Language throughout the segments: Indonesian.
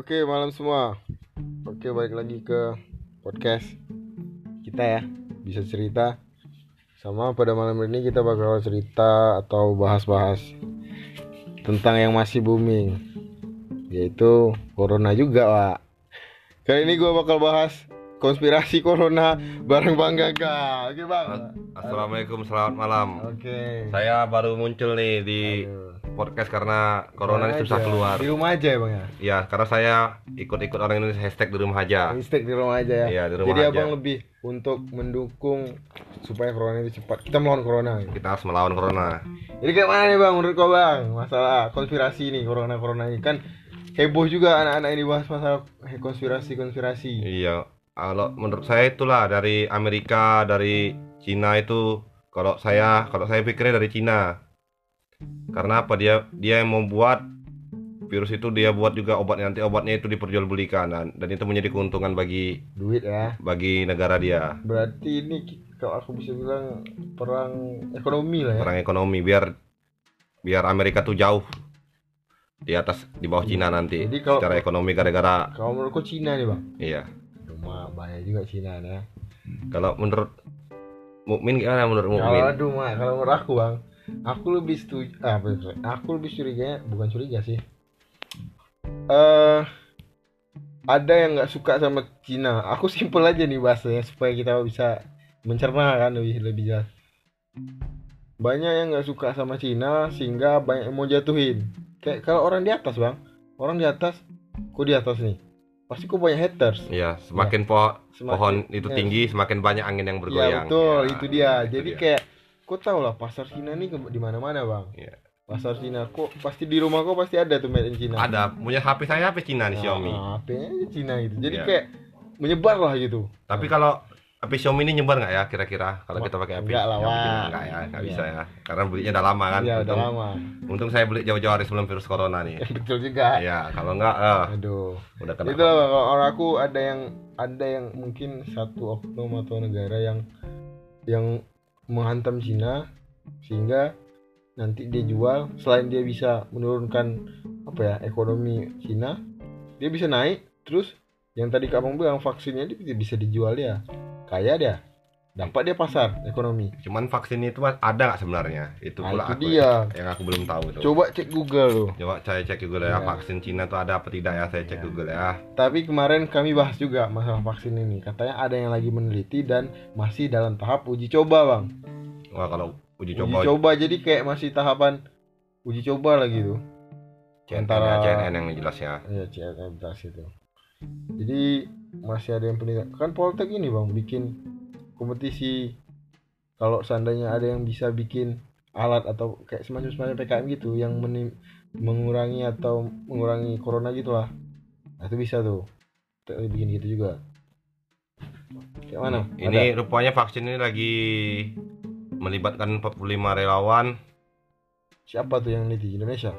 Oke malam semua. Oke balik lagi ke podcast kita ya. Bisa cerita. Sama pada malam ini kita bakal cerita atau bahas-bahas Tentang yang masih booming Yaitu Corona juga Pak. Kali ini gue bakal bahas konspirasi Corona bareng Bang Gaga. Oke Bang. Assalamualaikum, selamat malam. Oke. Saya baru muncul nih di Aduh. Podcast karena corona ini susah aja. keluar. Di rumah aja ya Bang ya Ya, karena saya ikut-ikut orang Indonesia hashtag di rumah aja. Mistake di rumah aja ya. Iya, di rumah Jadi aja. abang lebih untuk mendukung supaya corona itu cepat. Kita melawan corona. gitu. Kita harus melawan corona. Jadi kayak mana nih bang menurut kau bang masalah konspirasi ini corona corona ini kan heboh juga anak-anak ini bahas masalah konspirasi konspirasi. Iya, kalau menurut saya itulah dari Amerika, dari Cina itu kalau saya kalau saya pikirnya dari Cina. Karena apa dia dia yang membuat virus itu dia buat juga obatnya nanti obatnya itu diperjualbelikan dan, dan itu menjadi keuntungan bagi Duit ya. bagi negara dia. Berarti ini kalau aku bisa bilang perang ekonomi lah ya. perang ekonomi biar biar Amerika tuh jauh di atas di bawah Cina nanti Jadi kalau- secara ekonomi gara-gara Kalau menurut kau Cina nih bang. iya Cuma bahaya juga Cina ya. kalau menurut Mukmin gimana menurut Kalau Mukmin aduh mak, kalau menurut aku bang, aku lebih setuju, ah, aku lebih curiga, bukan curiga sih. Eh, ada yang nggak suka sama Cina. Aku simpel aja nih bahasanya supaya kita bisa mencerna kan lebih lebih jelas. Banyak yang nggak suka sama Cina sehingga banyak yang mau jatuhin. Kayak kalau orang di atas bang, orang di atas, kok di atas nih, pasti kok banyak haters. Iya semakin po- Semakin- pohon itu ya. tinggi semakin banyak angin yang Iya bergoyang betul, Ya, itu dia. itu Jadi dia. kayak kok tau lah pasar Cina nih di mana-mana bang. Iya. Pasar Cina kok pasti di rumah kok pasti ada tuh made in Cina. ada punya HP saya HP Cina nih Xiaomi Nah, HP-nya aja Cina gitu. Jadi Iya. kayak menyebar lah gitu. tapi kalau HP Xiaomi ini nyebar nggak ya kira-kira kalau kita pakai HP Enggak lah, Xiaomi? Enggak ya nggak Iya. bisa ya karena belinya udah lama kan Iya udah untung, lama. untung saya beli jauh-jauh hari sebelum virus corona nih Betul juga. Iya kalau enggak eh, Aduh. udah kena Itu kalau orang aku ada yang ada yang mungkin satu oknum atau negara yang yang menghantam Cina sehingga nanti dia jual. Selain dia bisa menurunkan apa ya ekonomi Cina dia bisa naik. Terus yang tadi kamu bilang vaksinnya dia bisa dijual dia kaya dia dapat dia pasar ekonomi Cuman vaksin itu ada nggak sebenarnya? Itu Nah, pula itu aku dia. yang aku belum tahu itu. coba cek Google loh Coba saya cek Google ya Iya. vaksin Cina itu ada apa tidak ya? Saya cek Iya. Google ya. Tapi kemarin kami bahas juga masalah vaksin ini. Katanya ada yang lagi meneliti dan masih dalam tahap uji coba, Bang. Wah kalau uji Uji coba coba, jadi kayak masih tahapan uji coba lagi tuh. CNN, antara- ya, CNN yang jelasnya. Iya, CNN belas itu. Jadi masih ada yang penelitian. Kan Poltek ini, Bang, bikin kompetisi kalau seandainya ada yang bisa bikin alat atau kayak semacam semacam PKM gitu yang meni- mengurangi atau mengurangi corona gitulah. Nah, itu bisa tuh. Kita bikin gitu juga. Kayak mana? Ini rupanya vaksin ini lagi melibatkan 45 relawan Siapa tuh yang neliti Indonesia?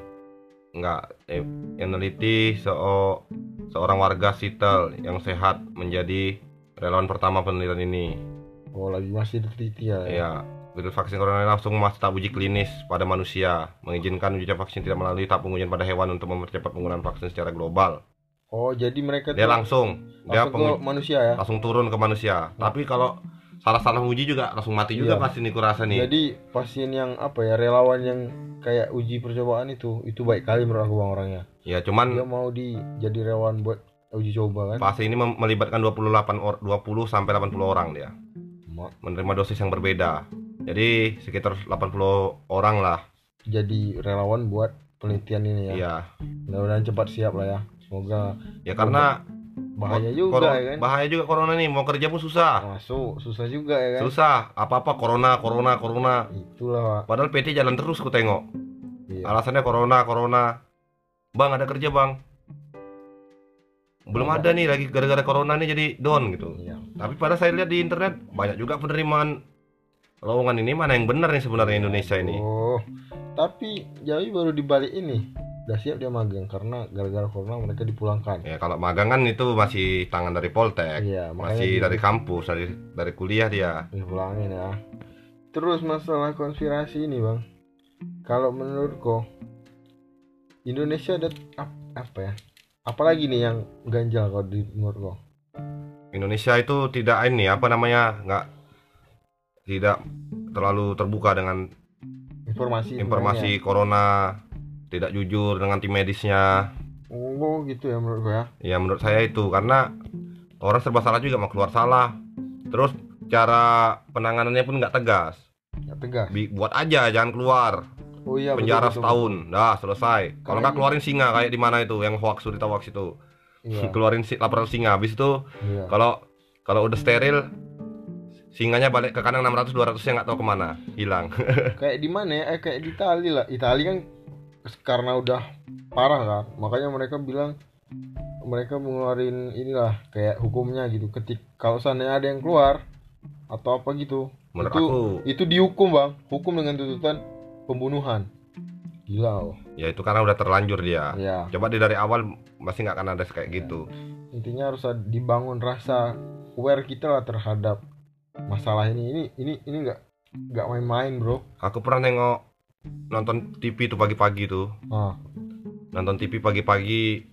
enggak eh, yang neliti seo- seorang warga Seattle yang sehat menjadi relawan pertama penelitian ini. Oh lagi masih diteliti ya. Ya, virus vaksin corona ini langsung masuk tahap uji klinis pada manusia, mengizinkan uji vaksin tidak melalui tahap pengujian pada hewan untuk mempercepat penggunaan vaksin secara global. Oh jadi mereka Dia langsung, dia langsung ke pengu- manusia ya. langsung turun ke manusia. Tapi kalau salah-salah uji juga langsung mati juga Iya. pasti nih kurasa nih. Jadi pasien yang apa ya relawan yang kayak uji percobaan itu itu baik kali menurut aku bang orangnya. Ya, cuman Dia mau di jadi relawan buat uji coba kan. fase ini melibatkan 28 or 20 sampai 80 orang dia menerima dosis yang berbeda. Jadi sekitar 80 orang lah. Jadi relawan buat penelitian ini ya. Iya. Mudah-mudahan cepat siap lah ya. Semoga Ya karena bahaya juga ya kan. bahaya juga corona nih, mau kerja pun susah. Masuk susah juga ya kan. Susah, apa-apa corona, corona, corona. Itulah pak. Padahal PT jalan terus ku tengok. Iya. Alasannya corona, corona. Bang ada kerja bang. Belum ada nih lagi gara-gara corona nih jadi down gitu. Iya. Tapi pada saya lihat di internet banyak juga penerimaan lowongan ini mana yang benar nih sebenarnya Indonesia ini. Oh, tapi Jawi baru dibalik ini. Udah siap dia magang karena gara-gara corona mereka dipulangkan. Ya kalau magang kan itu masih tangan dari Poltek, Iya, masih gitu. dari kampus, dari dari kuliah dia. dipulangin ya. Terus masalah konspirasi ini, Bang. Kalau menurutku Indonesia ada ap- apa ya? Apalagi nih yang ganjal kalau di menurut lo? Indonesia itu tidak ini apa namanya nggak tidak terlalu terbuka dengan informasi informasi corona tidak jujur dengan tim medisnya. Sebenarnya. oh gitu ya menurut gue ya. Ya menurut saya itu karena orang serba salah juga mau keluar salah. Terus cara penanganannya pun nggak tegas. Nggak tegas. Bi- buat aja jangan keluar oh iya betul, penjara betul, setahun. Dah selesai. Kalau nggak Kayak- keluarin singa kayak di mana itu? Yang hoax berita hoax itu. Betul. iya. Keluarin si, laporan singa. Habis itu iya. kalau kalau udah steril singanya balik ke kandang 600 200 nya nggak tahu ke mana. Hilang. Kayak di mana ya? Eh, kayak di Itali lah. Itali kan karena udah parah kan? Makanya mereka bilang mereka mengeluarin inilah kayak hukumnya gitu. Ketik kalau seandainya ada yang keluar atau apa gitu menurut itu aku itu dihukum bang. Hukum dengan tuntutan pembunuhan. Gila loh ya itu karena udah terlanjur dia. Ya. Coba dia dari awal masih nggak akan ada kayak gitu. Intinya harus dibangun rasa aware kita lah terhadap masalah ini. Ini ini ini nggak nggak main-main bro. Aku pernah nengok nonton TV tuh pagi-pagi tuh. Ah. Nonton TV pagi-pagi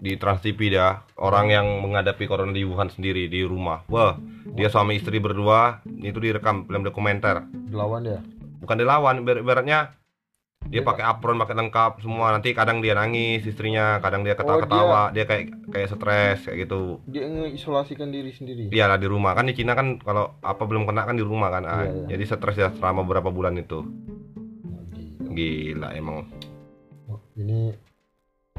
di Trans TV dia orang yang menghadapi corona di Wuhan sendiri di rumah. Wah dia suami istri berdua itu direkam film dokumenter. Dilawan dia bukan dilawan ibar- ibaratnya dia Dia- pakai apron pakai lengkap semua. Nanti kadang dia nangis istrinya kadang dia ketawa-ketawa dia. kayak kayak stres kayak gitu. Dia mengisolasikan diri sendiri? Iyalah di rumah. Kan di Cina kan kalau apa belum kena kan di rumah kan ah. Iya, iya. jadi stres ya selama beberapa bulan itu. Gila. gila emang. Ini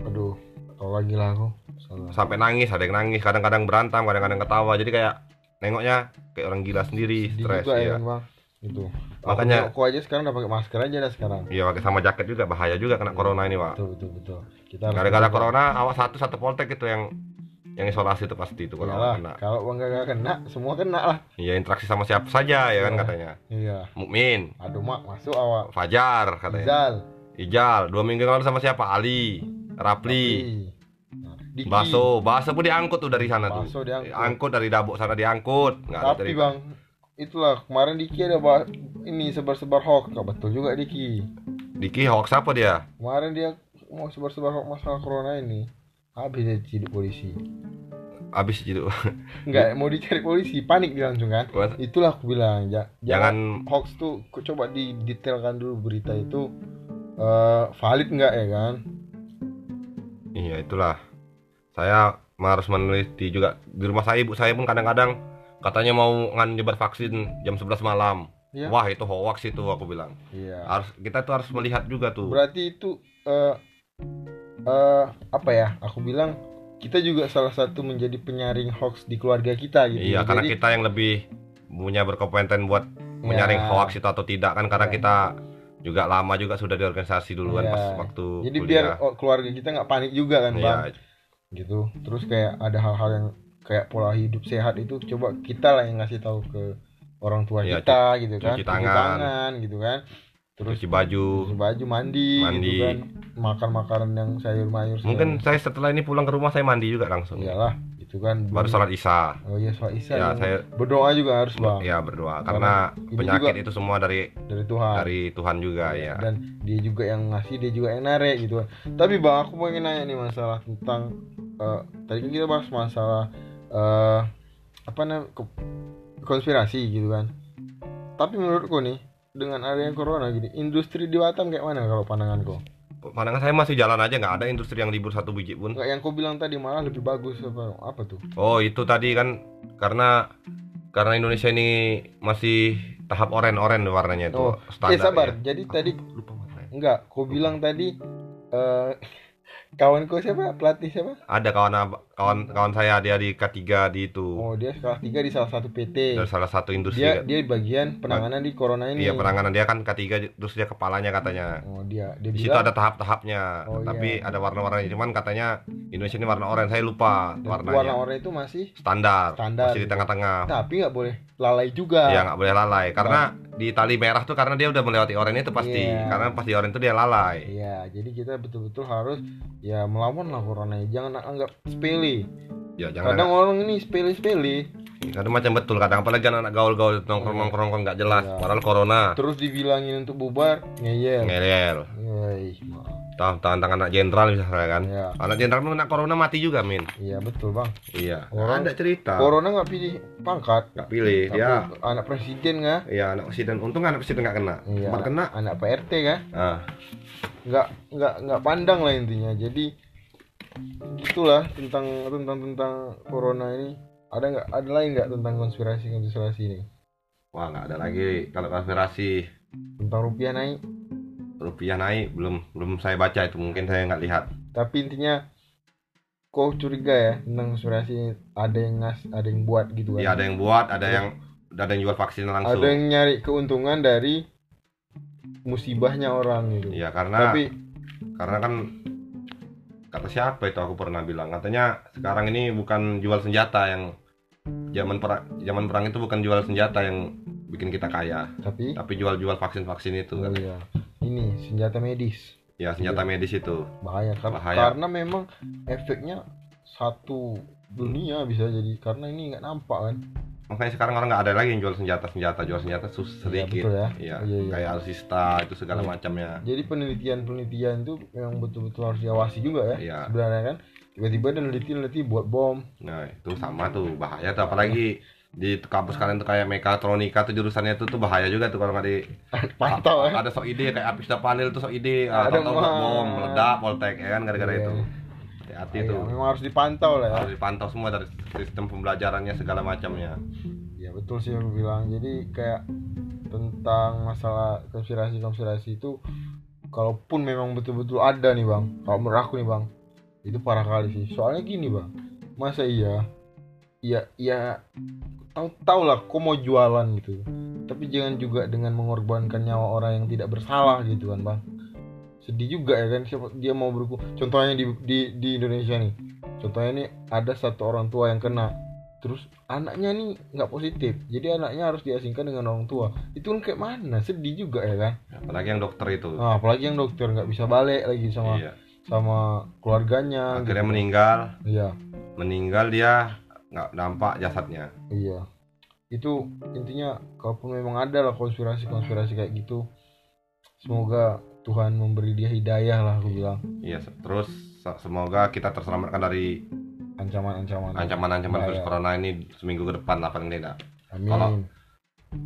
aduh kalau lagi lah aku. Salah. Sampai nangis ada yang nangis. Kadang-kadang berantem kadang-kadang ketawa. Jadi kayak nengoknya kayak orang gila sendiri Sedih stres ya bang itu Makanya- aku, aku aja sekarang udah pakai masker aja dah sekarang. Iya pakai sama jaket juga bahaya juga kena corona ini pak. betul betul betul. Kita gara-gara corona awak satu satu poltek itu yang yang isolasi itu pasti itu kalau kena. kalau bang gak kena semua kena lah. Iya interaksi sama siapa saja ya kan Iya. katanya. iya. Mukmin. Aduh mak masuk awak. Fajar katanya. Izal Ijal dua minggu lalu sama siapa? Ali Rapli Diki. Baso. Baso pun diangkut tuh dari sana tuh. Baso diangkut. angkut dari Dabok sana diangkut. Nggak ada tapi dari bang itulah kemarin Diki ada bah- ini sebar-sebar hoax. Gak betul juga Diki. Diki hoax apa dia? Kemarin dia mau sebar-sebar hoax masalah corona ini. Habis dia ciduk polisi. Abis gitu Enggak mau dicari polisi panik dia langsung kan. What? itulah aku bilang ja- jangan hoax tuh coba didetailkan dulu berita itu. Eh, valid nggak ya kan? Iya itulah. Saya harus meneliti juga di rumah saya ibu saya pun kadang-kadang katanya mau ngan nyebar vaksin jam 11 malam. Iya. wah itu hoax itu aku bilang. Iya. Harus kita tuh harus melihat juga tuh. Berarti itu eh eh, apa ya? Aku bilang kita juga salah satu menjadi penyaring hoax di keluarga kita gitu. Iya karena kita yang lebih punya berkompeten buat menyaring ya, hoax itu atau tidak. Kan karena Iya. kita juga lama juga sudah di organisasi duluan Iya. pas waktu jadi biar kuliah. oh, keluarga kita nggak panik juga kan bang? Iya, gitu. Terus kayak ada hal-hal yang kayak pola hidup sehat itu coba kita lah yang ngasih tahu ke orang tua Iya, kita gitu kan cuci tangan. gitu kan. Terus cuci baju. cuci baju mandi, Mandi. gitu kan. Makan makanan yang sayur mayur mungkin saya setelah ini pulang ke rumah saya mandi juga langsung. Iyalah gitu kan. Baru sholat isya. Oh iya sholat isya ya saya berdoa juga harus bang. Ya berdoa. Karena ini penyakit juga- itu semua dari dari Tuhan. dari Tuhan juga ya. dan dia juga yang ngasih dia juga yang narik gitu kan. Tapi bang aku pengen nanya nih masalah tentang eh, tadi kan kita bahas masalah eh apa namanya konspirasi gitu kan. Tapi menurutku nih dengan adanya corona gini industri di Batam kayak mana kalau pandanganku? Pandangan saya masih jalan aja nggak ada industri yang libur satu biji pun. Enggak yang kau bilang tadi malah lebih bagus apa apa tuh? Oh itu tadi kan karena karena Indonesia ini masih tahap oren-oren warnanya itu Oh, standar eh sabar. ya. jadi tadi lupa enggak kau bilang tadi eh kawanku siapa? Pelatih siapa? Ada kawan kawan kawan saya dia di K3 di itu. Oh dia kelas 3 di salah satu PT dari salah satu industri. Dia dia bagian penanganan di corona ini. Iya penanganan. Dia kan K3 terus dia kepalanya katanya. Oh dia dia di situ bilang ada tahap-tahapnya. Oh, tapi iya. ada warna-warnanya. Cuman katanya Indonesia ini warna oranye. Saya lupa dan warnanya. warna oranye itu masih standar, Standar, masih di tengah-tengah. Tapi nggak boleh lalai juga. Ya nggak boleh lalai. Karena di tali merah tuh karena dia udah melewati oranye itu pasti Iya. karena pasti oranye itu dia lalai Iya, jadi kita betul-betul harus ya melawan lah corona ini. Jangan anggap sepele. Ya jangan Kadang orang ini sepele-sepele, kadang macam betul kadang apalagi anak gaul-gaul nongkrong nongkrong nggak jelas Iya. padahal corona terus dibilangin untuk bubar, ngeyel. ngeyel tahan tahan tangan anak jenderal misalnya kan Iya. anak jenderal kena corona mati juga min Iya betul bang. iya Orang- ada cerita Corona nggak pilih pangkat. nggak pilih Tapi dia anak presiden nggak? iya anak presiden untung anak presiden nggak kena Iya. sempat kena Anak PRT kan? ah Nggak nggak nggak pandang lah intinya. Jadi gitulah tentang tentang tentang corona ini. Ada nggak ada lain nggak tentang konspirasi konspirasi ini? wah nggak ada lagi kalau konspirasi Tentang rupiah naik. rupiah naik belum belum saya baca itu mungkin saya nggak lihat Tapi intinya kok curiga ya tentang konspirasi ini. Ada yang ngas, ada yang buat gitu kan? ya ada yang buat ada yang ada yang jual vaksin langsung Ada yang nyari keuntungan dari musibahnya orang gitu. Iya karena Tapi karena kan kata siapa itu aku pernah bilang katanya sekarang ini bukan jual senjata yang zaman perang zaman perang itu bukan jual senjata yang bikin kita kaya tapi tapi jual-jual vaksin-vaksin itu oh kan iya. Ini senjata medis. ya senjata medis itu bahaya kan Bahaya. karena memang efeknya satu dunia bisa jadi karena ini nggak nampak kan makanya sekarang orang nggak ada lagi yang jual senjata senjata jual senjata sus Iya, sedikit betul ya. Iya, Iya, iya. kayak alusista itu segala Iya. macamnya jadi penelitian penelitian itu memang betul-betul harus diawasi juga ya Iya. sebenarnya kan tiba-tiba ada neliti neliti buat bom nah itu sama tuh bahaya tuh apalagi di kampus kalian tuh kayak mekatronika tuh jurusannya itu tuh bahaya juga tuh kalau nggak di pantau ya ada sok ide kayak apis panel tuh sok ide ah, Ada tahu-tahu mah. bom meledak poltek ya kan gara-gara Iya. itu hati-hati Iya, tuh. memang harus dipantau lah ya. Harus dipantau semua dari sistem pembelajarannya segala macamnya. Ya betul sih aku bilang. Jadi kayak tentang masalah konspirasi konspirasi itu kalaupun memang betul-betul ada nih bang kalau menurut aku nih bang itu parah kali sih. Soalnya gini bang masa iya iya iya tahu tahu lah kok mau jualan gitu. Tapi jangan juga dengan mengorbankan nyawa orang yang tidak bersalah gitu kan bang sedih juga ya kan siapa dia mau berku contohnya di di di Indonesia nih. Contohnya nih ada satu orang tua yang kena. Terus anaknya nih nggak positif jadi anaknya harus diasingkan dengan orang tua. Itu kan kayak mana? Sedih juga ya kan? Apalagi yang dokter itu. Nah, apalagi yang dokter nggak bisa balik lagi sama iya. sama keluarganya. Akhirnya gitu. meninggal. Iya. Meninggal dia nggak nampak jasadnya. Iya. Itu intinya kalaupun memang ada lah konspirasi konspirasi kayak gitu semoga Tuhan memberi dia hidayah lah aku bilang. Iya terus se- semoga kita terselamatkan dari ancaman-ancaman. Ancaman-ancaman virus corona ini seminggu ke depan lah paling tidak. Amin. Kalau-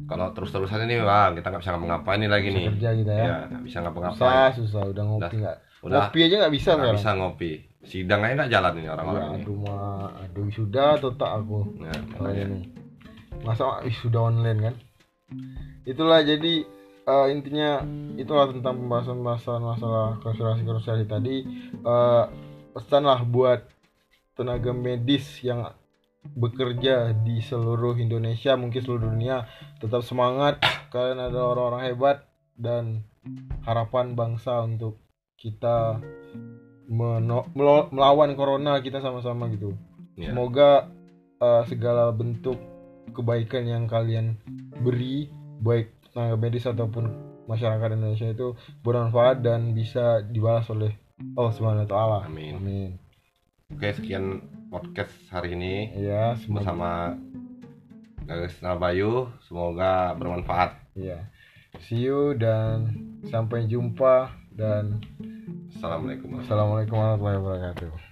kalau terus-terusan ini wah kita nggak bisa ngapa-ngapain ini lagi bisa nih. kerja kita ya. Ya nggak bisa susah ngapa-ngapain. Susah udah ngopi nggak? Udah. Ngopi aja nggak bisa nggak bisa ngopi. Sidang aja nggak jalan ini orang-orang Ya, ini. aduh mah aduh sudah tak aku? Nah, kalau makanya. ini. Masa sudah online kan? Itulah jadi eh, intinya itulah tentang pembahasan-pembahasan masalah konspirasi-konspirasi tadi. Eh, pesan lah buat tenaga medis yang bekerja di seluruh Indonesia mungkin seluruh dunia tetap semangat. Kalian adalah orang-orang hebat dan harapan bangsa untuk kita meno- melawan corona kita sama-sama gitu. Iya. Semoga uh, segala bentuk kebaikan yang kalian beri, baik tenaga medis ataupun masyarakat Indonesia itu bermanfaat dan bisa dibalas oleh Allah Subhanahu wa taala. Amin. Amin. Oke, sekian podcast hari ini Ya, semoga bersama Gagas Nabayu. Semoga bermanfaat. ya. See you dan sampai jumpa dan Assalamualaikum. Assalamualaikum warahmatullahi wabarakatuh.